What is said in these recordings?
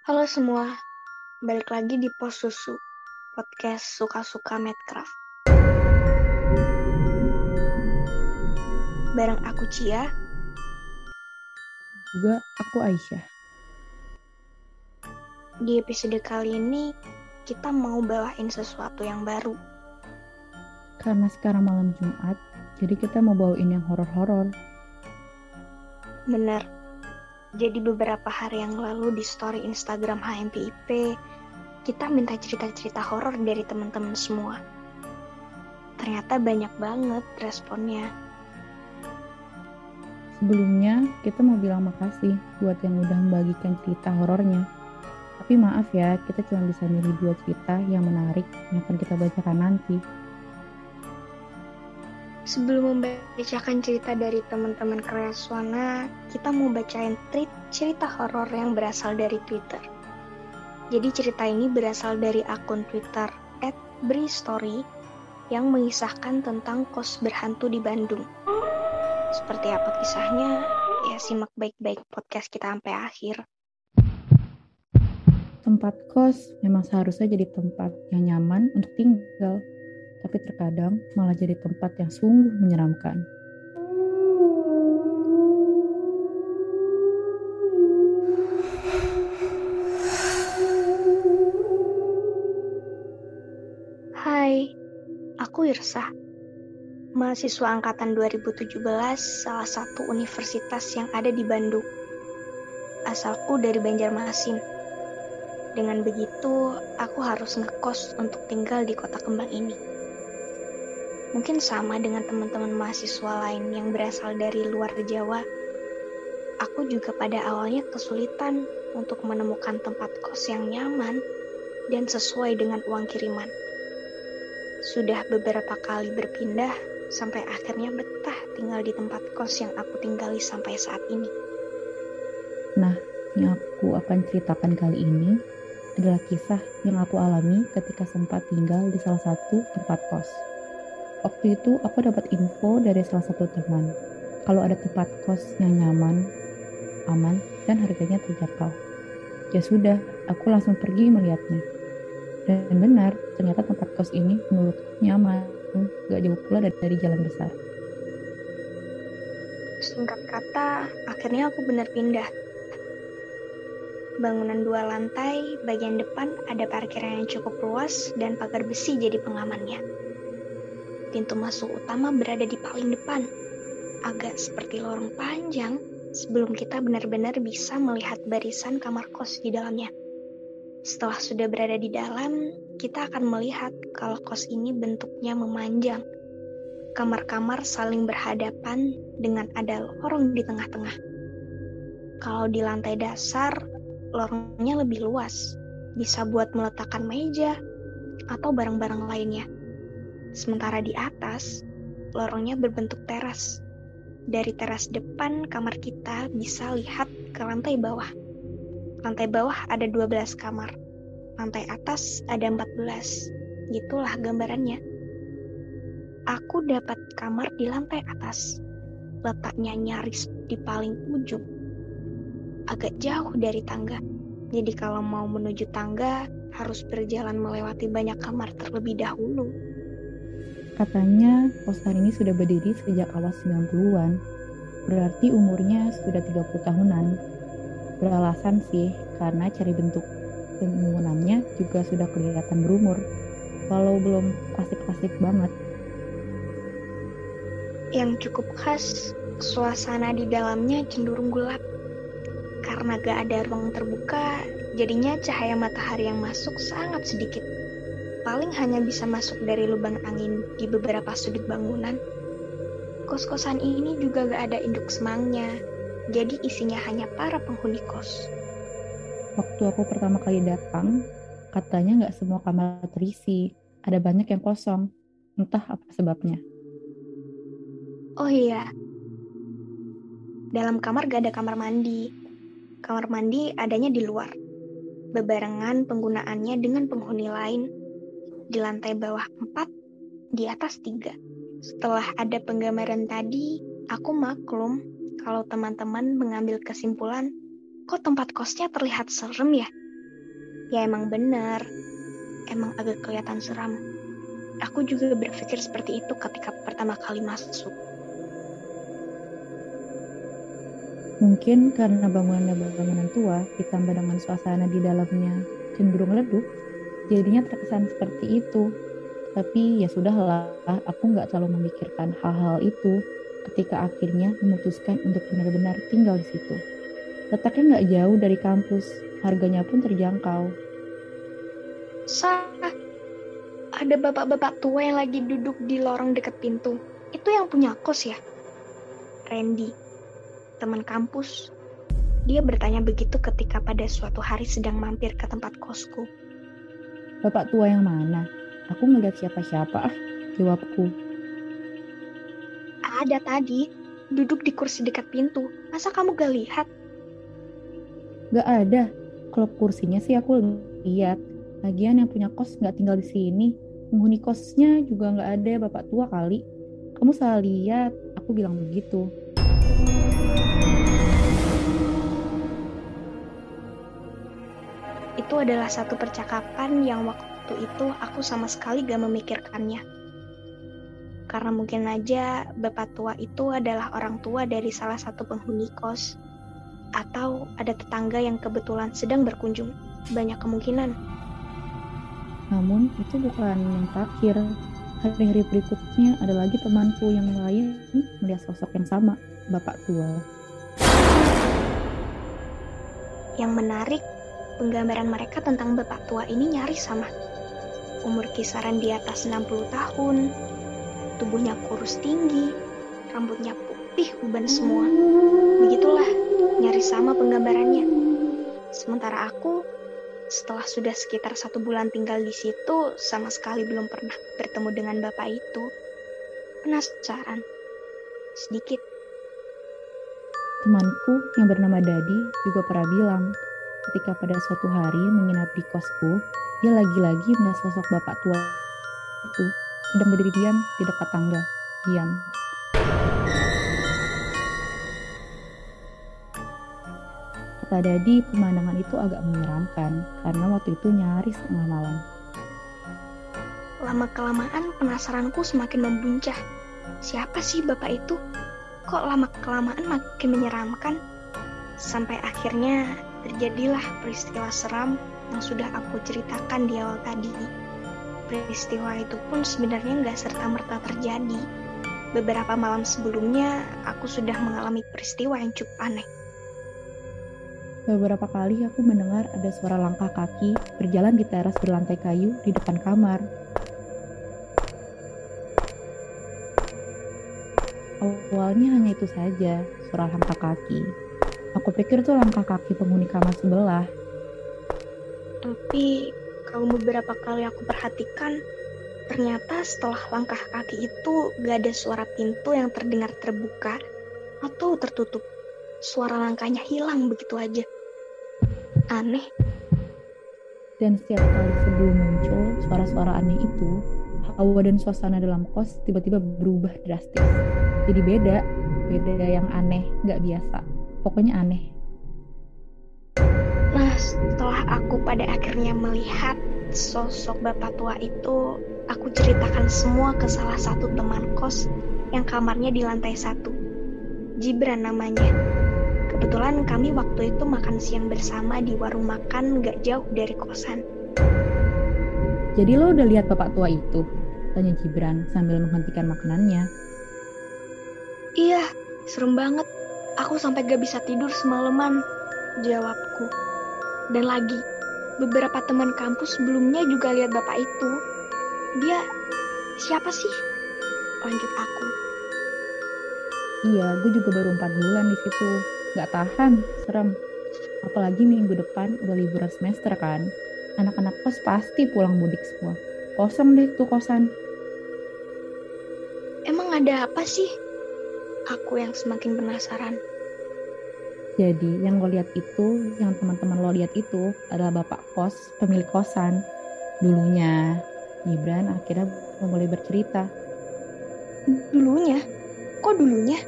Halo semua, balik lagi di Pos Susu, podcast suka-suka Medcraft. Bareng aku Cia, Juga aku Aisyah. di episode kali ini kita mau bawain sesuatu yang baru. Karena sekarang malam Jumat, jadi kita mau bawain yang horor-horor. Bener, jadi beberapa hari yang lalu di story Instagram HMPIP, kita minta cerita-cerita horor dari teman-teman semua. Ternyata banyak banget responnya. Sebelumnya, kita mau bilang makasih buat yang udah membagikan cerita horornya. Tapi maaf ya, kita cuma bisa milih dua cerita yang menarik yang akan kita bacakan nanti. Sebelum membacakan cerita dari teman-teman Kreaswana, kita mau bacain tweet cerita horor yang berasal dari Twitter. Jadi cerita ini berasal dari akun Twitter @bristory yang mengisahkan tentang kos berhantu di Bandung. Seperti apa kisahnya? Ya simak baik-baik podcast kita sampai akhir. Tempat kos memang seharusnya jadi tempat yang nyaman untuk tinggal, tapi terkadang malah jadi tempat yang sungguh menyeramkan. Hai, aku Irsa. Mahasiswa angkatan 2017 salah satu universitas yang ada di Bandung. Asalku dari Banjarmasin. Dengan begitu, aku harus ngekos untuk tinggal di kota kembang ini. Mungkin sama dengan teman-teman mahasiswa lain yang berasal dari luar Jawa. Aku juga pada awalnya kesulitan untuk menemukan tempat kos yang nyaman dan sesuai dengan uang kiriman. Sudah beberapa kali berpindah sampai akhirnya betah tinggal di tempat kos yang aku tinggali sampai saat ini. Nah, yang aku akan ceritakan kali ini adalah kisah yang aku alami ketika sempat tinggal di salah satu tempat kos. Waktu itu aku dapat info dari salah satu teman kalau ada tempat kos yang nyaman, aman, dan harganya terjangkau. Ya sudah, aku langsung pergi melihatnya. Dan benar, ternyata tempat kos ini menurutku nyaman, gak jauh pula dari, dari jalan besar. Singkat kata, akhirnya aku benar pindah. Bangunan dua lantai, bagian depan ada parkiran yang cukup luas dan pagar besi jadi pengamannya. Pintu masuk utama berada di paling depan, agak seperti lorong panjang sebelum kita benar-benar bisa melihat barisan kamar kos di dalamnya. Setelah sudah berada di dalam, kita akan melihat kalau kos ini bentuknya memanjang. Kamar-kamar saling berhadapan dengan ada lorong di tengah-tengah. Kalau di lantai dasar, lorongnya lebih luas, bisa buat meletakkan meja atau barang-barang lainnya. Sementara di atas, lorongnya berbentuk teras. Dari teras depan kamar kita bisa lihat ke lantai bawah. Lantai bawah ada 12 kamar. Lantai atas ada 14. Gitulah gambarannya. Aku dapat kamar di lantai atas. Letaknya nyaris di paling ujung. Agak jauh dari tangga. Jadi kalau mau menuju tangga, harus berjalan melewati banyak kamar terlebih dahulu. Katanya kosan ini sudah berdiri sejak awal 90-an. Berarti umurnya sudah 30 tahunan. Beralasan sih, karena cari bentuk bangunannya juga sudah kelihatan berumur. Walau belum klasik-klasik banget. Yang cukup khas, suasana di dalamnya cenderung gelap. Karena gak ada ruang terbuka, jadinya cahaya matahari yang masuk sangat sedikit. Paling hanya bisa masuk dari lubang angin di beberapa sudut bangunan. Kos-kosan ini juga gak ada induk semangnya, jadi isinya hanya para penghuni kos. Waktu aku pertama kali datang, katanya nggak semua kamar terisi. Ada banyak yang kosong. Entah apa sebabnya. Oh iya, dalam kamar gak ada kamar mandi. Kamar mandi adanya di luar. Bebarengan penggunaannya dengan penghuni lain. Di lantai bawah 4, di atas 3. Setelah ada penggambaran tadi, aku maklum kalau teman-teman mengambil kesimpulan, kok tempat kosnya terlihat serem ya? Ya emang bener, emang agak kelihatan seram. Aku juga berpikir seperti itu ketika pertama kali masuk. Mungkin karena bangunannya bangunan tua ditambah dengan suasana di dalamnya cenderung redup, jadinya terkesan seperti itu. Tapi ya sudahlah, aku nggak terlalu memikirkan hal-hal itu ketika akhirnya memutuskan untuk benar-benar tinggal di situ. Letaknya nggak jauh dari kampus, harganya pun terjangkau. Sah, ada bapak-bapak tua yang lagi duduk di lorong dekat pintu. Itu yang punya kos ya? Randy teman kampus. Dia bertanya begitu ketika pada suatu hari sedang mampir ke tempat kosku. Bapak tua yang mana? Aku ngeliat siapa-siapa ah, jawabku. Ada tadi, duduk di kursi dekat pintu. Masa kamu gak lihat? Gak ada. Kalau kursinya sih aku lihat. Lagian yang punya kos nggak tinggal di sini. Penghuni kosnya juga nggak ada bapak tua kali. Kamu salah lihat. Aku bilang begitu. Itu adalah satu percakapan yang waktu itu aku sama sekali gak memikirkannya. Karena mungkin aja bapak tua itu adalah orang tua dari salah satu penghuni kos. Atau ada tetangga yang kebetulan sedang berkunjung. Banyak kemungkinan. Namun itu bukan yang terakhir. Hari-hari berikutnya ada lagi temanku yang lain melihat sosok yang sama, bapak tua. Yang menarik, penggambaran mereka tentang bapak tua ini nyaris sama. Umur kisaran di atas 60 tahun, tubuhnya kurus tinggi, rambutnya putih uban semua. Begitulah, nyaris sama penggambarannya. Sementara aku, setelah sudah sekitar satu bulan tinggal di situ, sama sekali belum pernah bertemu dengan bapak itu. Penasaran, sedikit. Temanku yang bernama Dadi juga pernah bilang ketika pada suatu hari menginap di kosku, dia lagi-lagi melihat sosok bapak tua itu sedang berdiri diam di dekat tangga. Diam. Kata Dadi, pemandangan itu agak menyeramkan karena waktu itu nyaris tengah malam. Lama-kelamaan penasaranku semakin membuncah. Siapa sih bapak itu? Kok lama-kelamaan makin menyeramkan? Sampai akhirnya terjadilah peristiwa seram yang sudah aku ceritakan di awal tadi. Peristiwa itu pun sebenarnya nggak serta-merta terjadi. Beberapa malam sebelumnya, aku sudah mengalami peristiwa yang cukup aneh. Beberapa kali aku mendengar ada suara langkah kaki berjalan di teras berlantai kayu di depan kamar. Awalnya hanya itu saja, suara langkah kaki. Aku pikir tuh langkah kaki penghuni kamar sebelah. Tapi kalau beberapa kali aku perhatikan, ternyata setelah langkah kaki itu gak ada suara pintu yang terdengar terbuka atau tertutup. Suara langkahnya hilang begitu aja. Aneh. Dan setiap kali sebelum muncul suara-suara aneh itu, hawa dan suasana dalam kos tiba-tiba berubah drastis. Jadi beda, beda yang aneh, gak biasa pokoknya aneh. Nah, setelah aku pada akhirnya melihat sosok bapak tua itu, aku ceritakan semua ke salah satu teman kos yang kamarnya di lantai satu. Jibran namanya. Kebetulan kami waktu itu makan siang bersama di warung makan gak jauh dari kosan. Jadi lo udah lihat bapak tua itu? Tanya Jibran sambil menghentikan makanannya. Iya, serem banget. Aku sampai gak bisa tidur semalaman, jawabku. Dan lagi, beberapa teman kampus sebelumnya juga lihat bapak itu. Dia siapa sih? Lanjut aku. Iya, gue juga baru empat bulan di situ. Gak tahan, serem. Apalagi minggu depan udah liburan semester kan. Anak-anak kos pasti pulang mudik semua. Kosong deh tuh kosan. Emang ada apa sih? Aku yang semakin penasaran. Jadi yang lo lihat itu, yang teman-teman lo lihat itu adalah bapak kos, pemilik kosan. Dulunya, Gibran akhirnya mulai bercerita. Dulunya? Kok dulunya?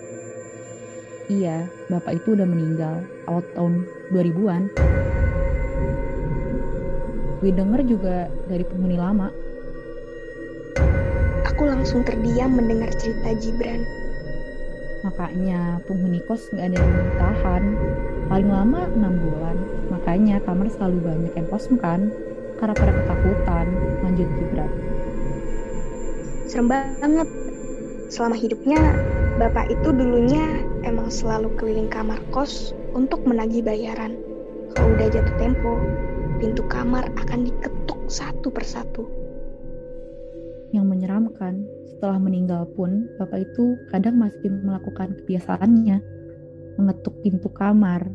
Iya, bapak itu udah meninggal awal tahun 2000-an. gue denger juga dari penghuni lama. Aku langsung terdiam mendengar cerita Jibran. Makanya penghuni kos nggak ada yang tahan. Paling lama 6 bulan. Makanya kamar selalu banyak yang kosong kan. Karena pada ketakutan. Lanjut Jibran. Serem banget. Selama hidupnya, bapak itu dulunya emang selalu keliling kamar kos untuk menagih bayaran. Kalau udah jatuh tempo, pintu kamar akan diketuk satu persatu. Yang menyeramkan, setelah meninggal pun, bapak itu kadang masih melakukan kebiasaannya, mengetuk pintu kamar.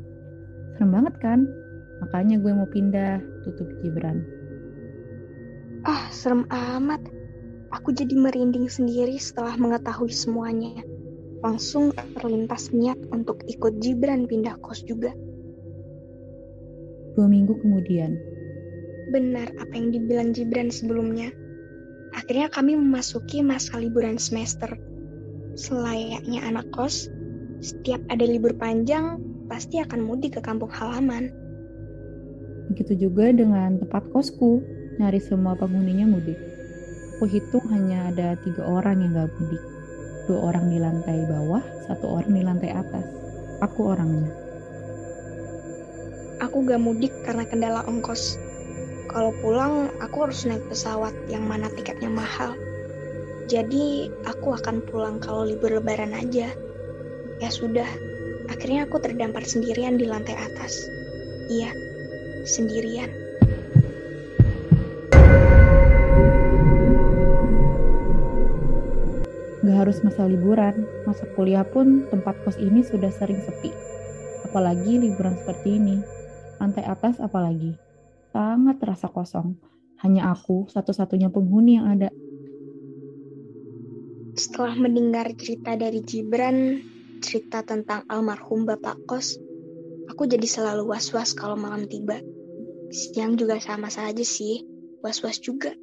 Serem banget kan? Makanya gue mau pindah, tutup Gibran. Ah, serem amat. Aku jadi merinding sendiri setelah mengetahui semuanya. Langsung terlintas niat untuk ikut Gibran pindah kos juga. Dua minggu kemudian. Benar apa yang dibilang Gibran sebelumnya. Akhirnya kami memasuki masa liburan semester. Selayaknya anak kos, setiap ada libur panjang, pasti akan mudik ke kampung halaman. Begitu juga dengan tempat kosku, nyari semua penghuninya mudik. Aku hitung hanya ada tiga orang yang gak mudik. Dua orang di lantai bawah, satu orang di lantai atas. Aku orangnya. Aku gak mudik karena kendala ongkos. Kalau pulang, aku harus naik pesawat yang mana tiketnya mahal. Jadi, aku akan pulang kalau libur lebaran aja. Ya sudah, akhirnya aku terdampar sendirian di lantai atas. Iya, sendirian. Gak harus masa liburan, masa kuliah pun tempat kos ini sudah sering sepi. Apalagi liburan seperti ini. Lantai atas apalagi. Sangat terasa kosong. Hanya aku satu-satunya penghuni yang ada. Setelah mendengar cerita dari Gibran, cerita tentang almarhum Bapak Kos, aku jadi selalu was-was kalau malam tiba. Siang juga sama saja sih, was-was juga.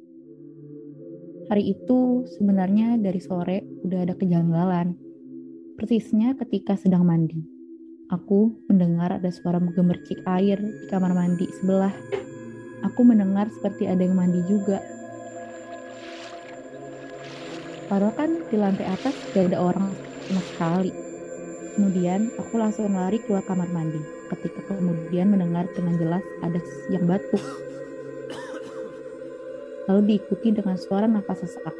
Hari itu sebenarnya dari sore udah ada kejanggalan. Persisnya ketika sedang mandi. Aku mendengar ada suara menggemercik air di kamar mandi sebelah. Aku mendengar seperti ada yang mandi juga. Padahal kan di lantai atas gak ada orang sama sekali. Kemudian aku langsung lari keluar kamar mandi. Ketika kemudian mendengar dengan jelas ada yang batuk. Lalu diikuti dengan suara nafas sesak.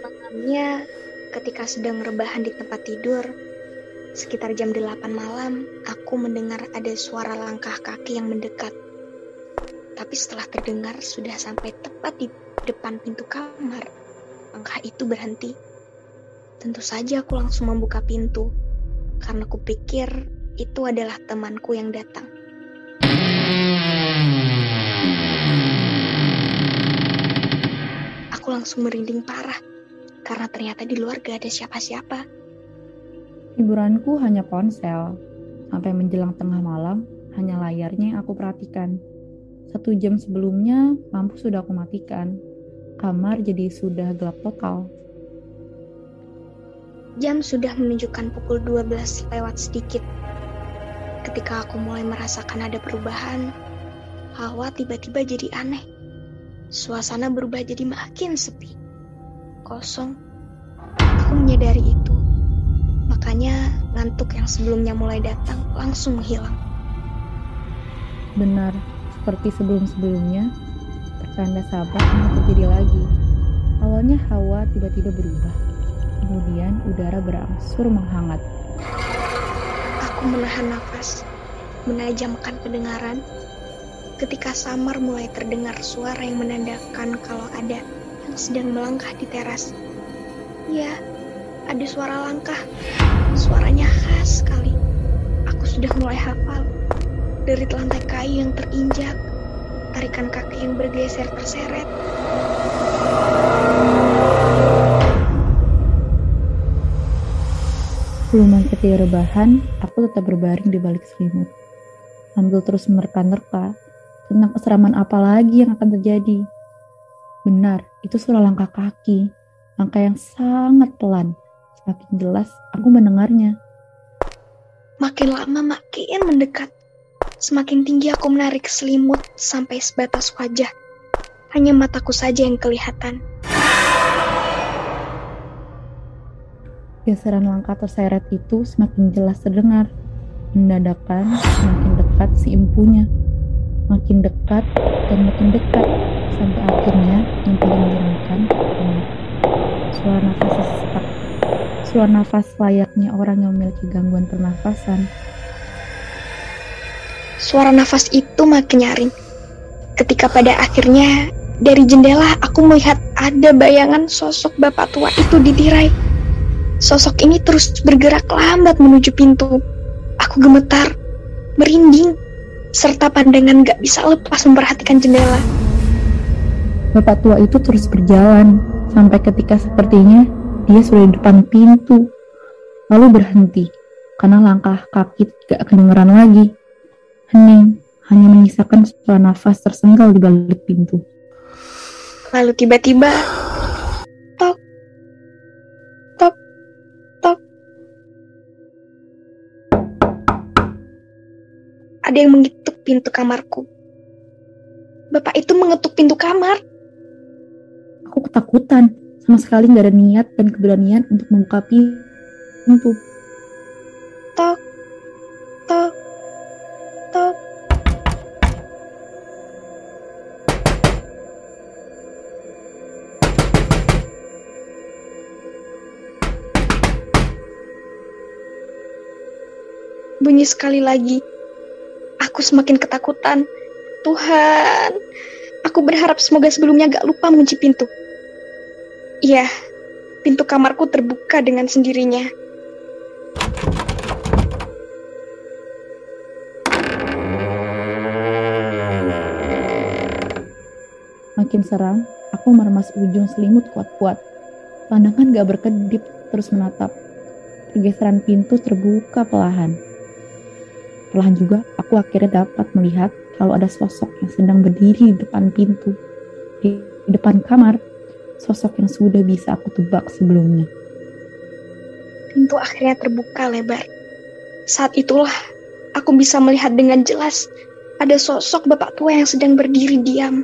Malamnya, ketika sedang rebahan di tempat tidur, sekitar jam 8 malam, aku mendengar ada suara langkah kaki yang mendekat. Tapi setelah terdengar sudah sampai tepat di depan pintu kamar, langkah itu berhenti. Tentu saja aku langsung membuka pintu, karena kupikir itu adalah temanku yang datang. Aku langsung merinding parah, karena ternyata di luar gak ada siapa-siapa. Hiburanku hanya ponsel. Sampai menjelang tengah malam, hanya layarnya yang aku perhatikan. Satu jam sebelumnya, lampu sudah aku matikan. Kamar jadi sudah gelap total. Jam sudah menunjukkan pukul 12 lewat sedikit. Ketika aku mulai merasakan ada perubahan, hawa tiba-tiba jadi aneh. Suasana berubah jadi makin sepi. Kosong. Aku menyadari itu. Makanya ngantuk yang sebelumnya mulai datang langsung menghilang. Benar, seperti sebelum-sebelumnya, pertanda sabar yang terjadi lagi. Awalnya hawa tiba-tiba berubah. Kemudian udara berangsur menghangat. Aku menahan nafas, menajamkan pendengaran. Ketika samar mulai terdengar suara yang menandakan kalau ada yang sedang melangkah di teras. Ya, ada suara langkah. Suaranya khas sekali. Aku sudah mulai hafal. Dari lantai kayu yang terinjak, tarikan kaki yang bergeser terseret. Belum menceti rebahan, aku tetap berbaring di balik selimut. Sambil terus menerka-nerka tentang keseraman apa lagi yang akan terjadi. Benar, itu suara langkah kaki. Langkah yang sangat pelan. Semakin jelas aku mendengarnya. Makin lama makin mendekat. Semakin tinggi aku menarik selimut sampai sebatas wajah. Hanya mataku saja yang kelihatan. Geseran langkah terseret itu semakin jelas terdengar. Mendadakan semakin dekat si empunya. Makin dekat dan makin dekat. Sampai akhirnya yang paling menyeramkan. Suara nafas sesak. Suara nafas layaknya orang yang memiliki gangguan pernafasan. Suara nafas itu makin nyaring. Ketika pada akhirnya dari jendela aku melihat ada bayangan sosok bapak tua itu di tirai. Sosok ini terus bergerak lambat menuju pintu. Aku gemetar, merinding, serta pandangan gak bisa lepas memperhatikan jendela. Bapak tua itu terus berjalan, sampai ketika sepertinya dia sudah di depan pintu. Lalu berhenti, karena langkah kaki gak kedengeran lagi. Hening, hanya menyisakan suara nafas tersenggal di balik pintu. Lalu tiba-tiba, tok, tok, tok. Ada yang mengetuk pintu kamarku. Bapak itu mengetuk pintu kamar. Aku ketakutan, sama sekali nggak ada niat dan keberanian untuk membuka pintu. Tok, tok, tok. Bunyi sekali lagi. Aku semakin ketakutan. Tuhan, aku berharap semoga sebelumnya gak lupa mengunci pintu. Iya, pintu kamarku terbuka dengan sendirinya. Makin seram, aku meremas ujung selimut kuat-kuat. Pandangan gak berkedip terus menatap. Pergeseran pintu terbuka perlahan. Perlahan juga, aku akhirnya dapat melihat kalau ada sosok yang sedang berdiri di depan pintu. Di depan kamar, sosok yang sudah bisa aku tebak sebelumnya. Pintu akhirnya terbuka lebar. Saat itulah aku bisa melihat dengan jelas ada sosok bapak tua yang sedang berdiri diam.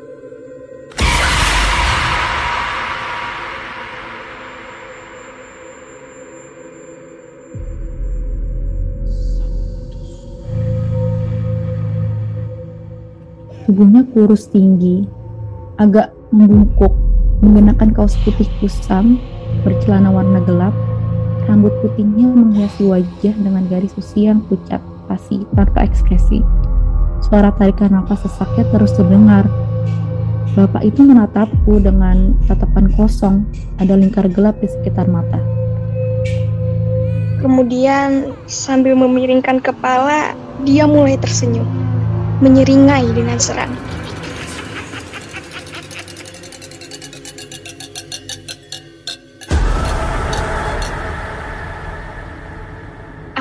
Tubuhnya kurus tinggi, agak membungkuk, mengenakan kaos putih kusam, bercelana warna gelap, rambut putihnya menghiasi wajah dengan garis usia yang pucat, pasi, tanpa ekspresi. Suara tarikan nafas sesaknya terus terdengar. Bapak itu menatapku dengan tatapan kosong, ada lingkar gelap di sekitar mata. Kemudian sambil memiringkan kepala, dia mulai tersenyum menyeringai dengan serang.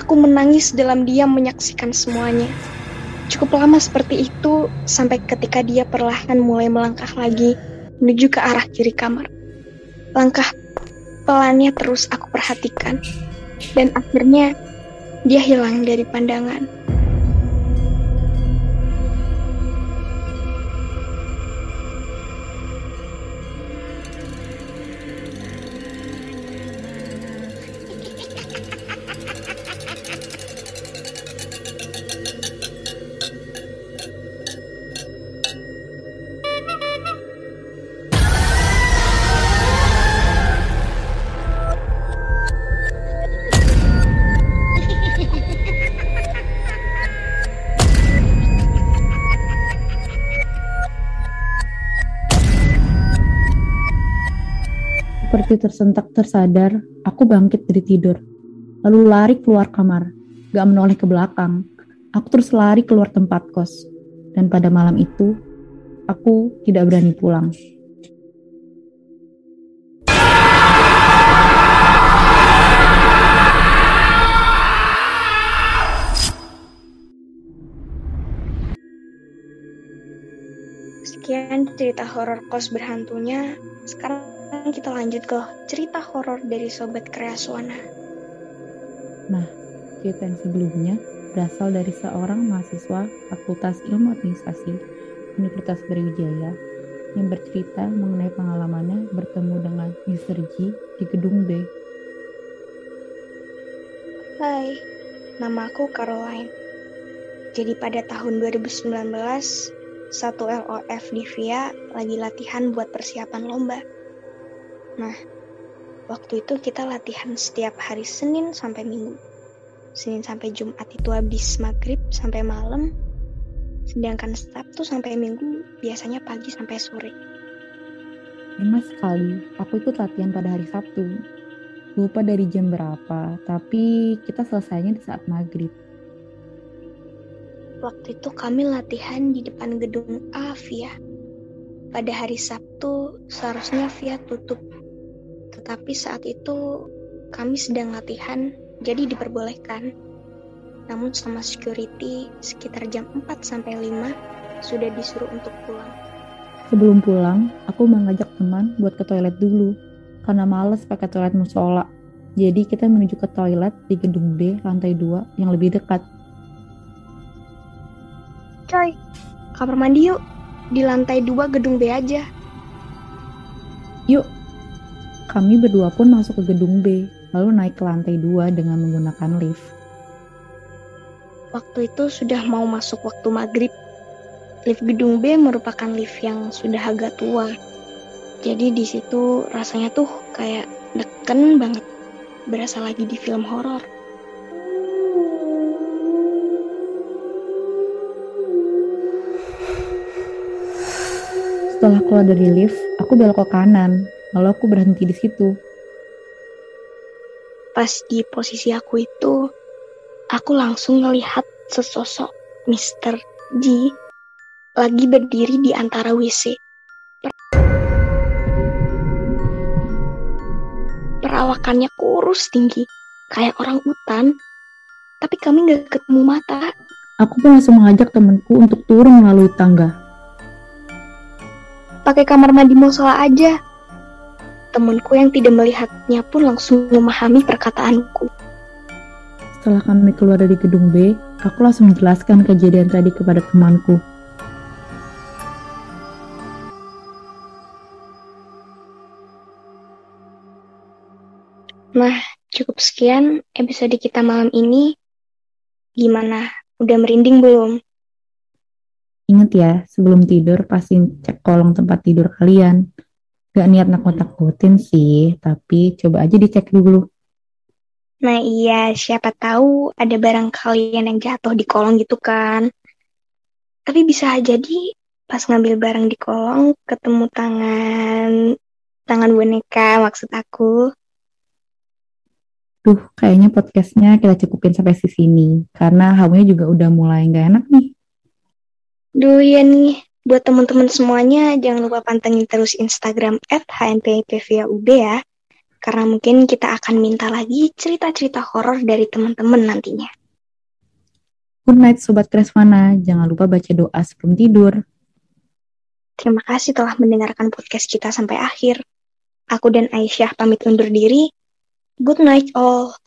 Aku menangis dalam diam menyaksikan semuanya. Cukup lama seperti itu sampai ketika dia perlahan mulai melangkah lagi menuju ke arah kiri kamar. Langkah pelannya terus aku perhatikan dan akhirnya dia hilang dari pandangan. Seperti tersentak tersadar, aku bangkit dari tidur. Lalu lari keluar kamar, gak menoleh ke belakang. Aku terus lari keluar tempat kos. Dan pada malam itu, aku tidak berani pulang. Sekian cerita horor kos berhantunya. Sekarang kita lanjut ke cerita horor dari Sobat Kreaswana. Nah, cerita yang sebelumnya berasal dari seorang mahasiswa Fakultas Ilmu Administrasi Universitas Brawijaya yang bercerita mengenai pengalamannya bertemu dengan Mr. G di gedung B. Hai, nama aku Caroline. Jadi pada tahun 2019, satu LOF di VIA lagi latihan buat persiapan lomba. Nah, waktu itu kita latihan setiap hari Senin sampai Minggu. Senin sampai Jumat itu habis maghrib sampai malam, sedangkan Sabtu sampai Minggu biasanya pagi sampai sore. Enak sekali, aku ikut latihan pada hari Sabtu. Lupa dari jam berapa, tapi kita selesainya di saat maghrib. Waktu itu kami latihan di depan gedung A Via. Pada hari Sabtu seharusnya Via tutup. Tetapi saat itu kami sedang latihan jadi diperbolehkan. Namun sama security sekitar jam 4 sampai 5 sudah disuruh untuk pulang. Sebelum pulang, aku mengajak teman buat ke toilet dulu karena males pakai toilet musola. Jadi kita menuju ke toilet di gedung B lantai 2 yang lebih dekat. Coy, kamar mandi yuk. Di lantai 2 gedung B aja. Yuk. Kami berdua pun masuk ke gedung B lalu naik ke lantai dua dengan menggunakan lift. Waktu itu sudah mau masuk waktu maghrib. Lift gedung B merupakan lift yang sudah agak tua. Jadi di situ rasanya tuh kayak deken banget. Berasa lagi di film horor. Setelah keluar dari lift, aku belok ke kanan, lalu aku berhenti di situ pas di posisi aku itu, aku langsung ngelihat sesosok Mr. G lagi berdiri di antara WC. Perawakannya kurus tinggi, kayak orang hutan. Tapi kami gak ketemu mata. Aku pun langsung mengajak temanku untuk turun melalui tangga. Pakai kamar mandi musola aja, Temanku yang tidak melihatnya pun langsung memahami perkataanku. Setelah kami keluar dari gedung B, aku langsung menjelaskan kejadian tadi kepada temanku. Nah, cukup sekian episode kita malam ini. Gimana? Udah merinding belum? Ingat ya, sebelum tidur pasti cek kolong tempat tidur kalian. Gak niat nakut-nakutin sih, tapi coba aja dicek dulu. Nah iya, siapa tahu ada barang kalian yang jatuh di kolong gitu kan. Tapi bisa jadi pas ngambil barang di kolong ketemu tangan tangan boneka maksud aku. Duh, kayaknya podcastnya kita cukupin sampai sini karena hamunya juga udah mulai nggak enak nih. Duh ya nih, Buat teman-teman semuanya, jangan lupa pantengin terus Instagram at HNPPVAUB ya. Karena mungkin kita akan minta lagi cerita-cerita horor dari teman-teman nantinya. Good night Sobat Kreswana, jangan lupa baca doa sebelum tidur. Terima kasih telah mendengarkan podcast kita sampai akhir. Aku dan Aisyah pamit undur diri. Good night all.